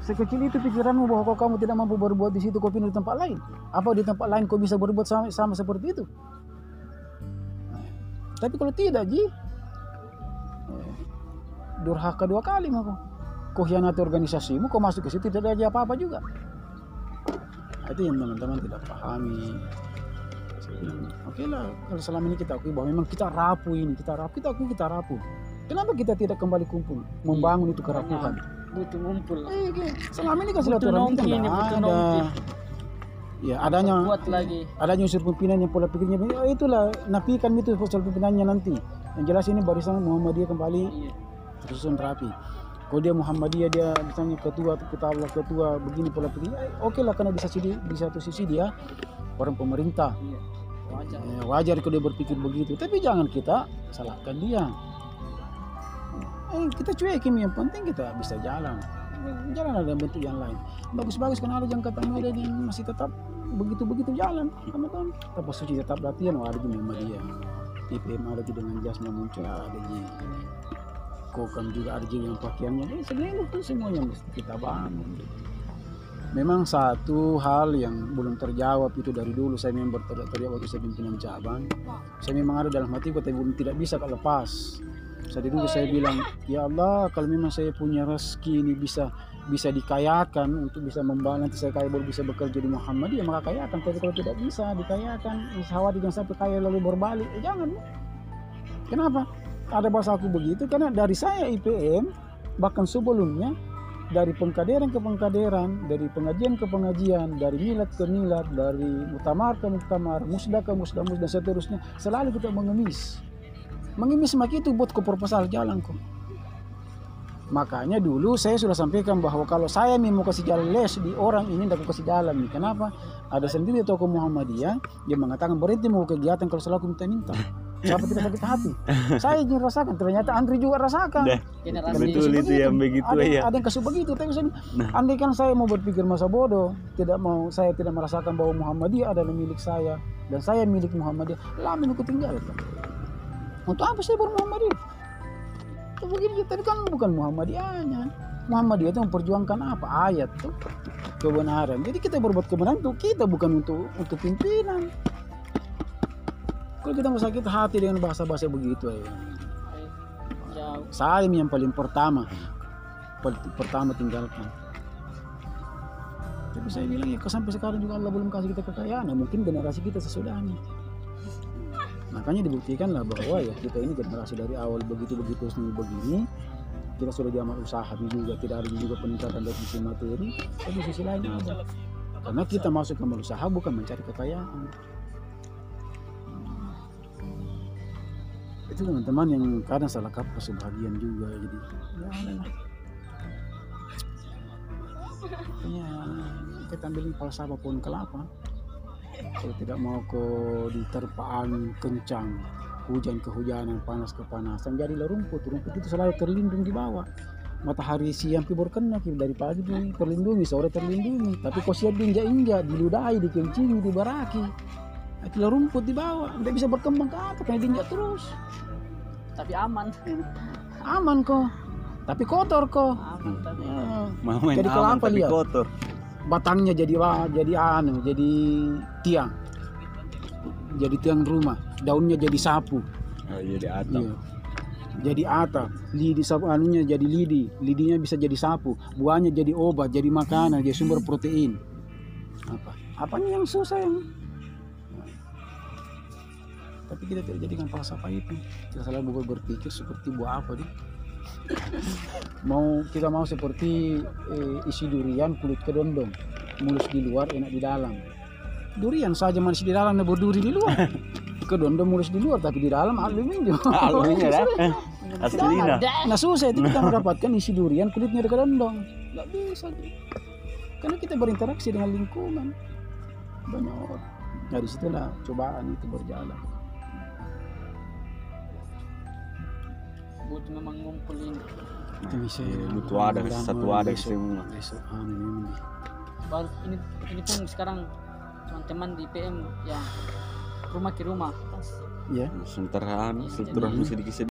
Sekecil itu pikiranmu bahwa kau kamu tidak mampu berbuat di situ, kau pindah di tempat lain. Apa di tempat lain kau bisa berbuat sama, sama seperti itu? Tapi kalau tidak, Ji, durhaka dua kali mau kau. Kau hianati organisasimu, kau masuk ke situ tidak ada apa-apa juga. Itu yang teman-teman tidak pahami. Oke lah, kalau selama ini kita akui bahwa memang kita rapuh ini, kita rapuh, kita akui kita rapuh. Kenapa kita tidak kembali kumpul, membangun itu kerapuhan? butuh ngumpul Eh, oke. selama ini kan silaturahmi kan ini, ada. Ya adanya buat lagi adanya unsur pimpinan yang pola pikirnya oh, itulah nafikan itu unsur pimpinannya nanti. Yang jelas ini barisan Muhammadiyah kembali iya tersusun rapi. Kalau dia Muhammadiyah dia misalnya ketua kita Allah ketua begini pola pikirnya, oke lah karena di satu, sisi- di satu sisi dia orang pemerintah. iya wajar Eh, wajar kalau dia berpikir begitu, tapi jangan kita salahkan dia. Eh, kita cuekin yang penting kita bisa jalan. Jalan ada bentuk yang lain. Bagus-bagus kan ada jangkatan muda yang masih tetap begitu-begitu jalan. Teman-teman, tetap suci tetap latihan. Oh, ada di dia. IPM ada dengan jasnya muncul ada di kokam juga ada yang pakaiannya. Eh, sebenarnya itu semuanya kita bangun. Memang satu hal yang belum terjawab itu dari dulu saya memang berteriak-teriak waktu saya pimpinan cabang. Saya memang ada dalam hatiku tapi belum tidak bisa kalau lepas. Dari dulu saya bilang, ya Allah kalau memang saya punya rezeki ini bisa bisa dikayakan untuk bisa membangun nanti saya kaya baru bisa bekerja di Muhammadiyah maka kayakan. Tapi kalau tidak bisa dikayakan. Khawatir jangan sampai kaya lalu berbalik. Eh, jangan. Kenapa? Ada bahasa aku begitu karena dari saya IPM bahkan sebelumnya dari pengkaderan ke pengkaderan, dari pengajian ke pengajian, dari milad ke milad, dari mutamar ke mutamar, musda ke musda, musda dan seterusnya, selalu kita mengemis. Mengemis mak itu buat ke proposal jalan kok. Makanya dulu saya sudah sampaikan bahwa kalau saya nih mau kasih jalan les di orang ini tidak kasih jalan nih. Kenapa? Ada sendiri tokoh Muhammadiyah yang mengatakan berhenti mau kegiatan kalau selalu minta-minta. Siapa tidak sakit hati? saya ingin rasakan. Ternyata Andri juga rasakan. Generasi Betul itu yang begitu ada, ya. ada yang kasus begitu tapi saya Nah. andai kan saya mau berpikir masa bodoh tidak mau saya tidak merasakan bahwa Muhammadiyah adalah milik saya dan saya milik Muhammadiyah lama aku tinggalkan untuk apa saya bermuhammadiyah itu begini tapi kan bukan Muhammadiyahnya. Muhammadiyah itu memperjuangkan apa? Ayat tuh. Kebenaran. Jadi kita berbuat kebenaran untuk kita bukan untuk untuk pimpinan. Kalau kita mau sakit hati dengan bahasa-bahasa begitu ya. Saya yang paling pertama. Pertama tinggalkan. Tapi saya bilang ya sampai sekarang juga Allah belum kasih kita kekayaan. Nah, mungkin generasi kita sesudahnya makanya dibuktikan lah bahwa ya kita ini generasi dari awal begitu begitu sendiri begini kita sudah diamal usaha juga tidak ada juga peningkatan dari sisi materi. Tapi sisi lain ada. Karena kita masuk ke usaha bukan mencari kekayaan. Itu teman-teman yang kadang salah kaprah sebagian juga jadi ya. Makanya kita ambilin falsafah pohon kelapa kalau tidak mau ke diterpaan kencang hujan kehujanan panas kepanasan jadilah rumput rumput itu selalu terlindung di bawah. Matahari siang pi berkena ki dari pagi di terlindungi sore terlindungi. Tapi kau siap diinjak-injak diludahi dikencingi dibaraki itulah rumput di bawah. Tidak bisa berkembang ke atas karena diinjak terus. Tapi aman. Aman kok. Tapi kotor kok. Aman tapi Ya, Mau main Jadi kalau aman apa tapi lihat? kotor. Batangnya jadi wah jadi anu jadi tiang. Jadi tiang rumah daunnya jadi sapu. Oh, jadi atap. iya. jadi atap lidi sapu anunya jadi lidi lidinya bisa jadi sapu buahnya jadi obat jadi makanan jadi sumber protein. Apa? Apanya yang susah yang? Tapi kita tidak jadikan falsafah itu. Kita selalu berpikir seperti buah apa dia mau kita mau seperti eh, isi durian kulit kedondong. Mulus di luar enak di dalam. Durian saja manis di dalam berduri di luar. Kedondong mulus di luar tapi di dalam aluminium Aluminium dah. Asli dah. nah susah itu kita mendapatkan isi durian kulitnya kedondong. Nggak bisa karena kita berinteraksi dengan lingkungan. Banyak orang. Nah di situlah cobaan itu berjalan butuh memang ngumpul ini itu bisa butuh ada, satu ada anu memang di- baru ini ini pun sekarang teman-teman di PM yang rumah ke rumah. Ya Sementara anu, silaturahmi sedikit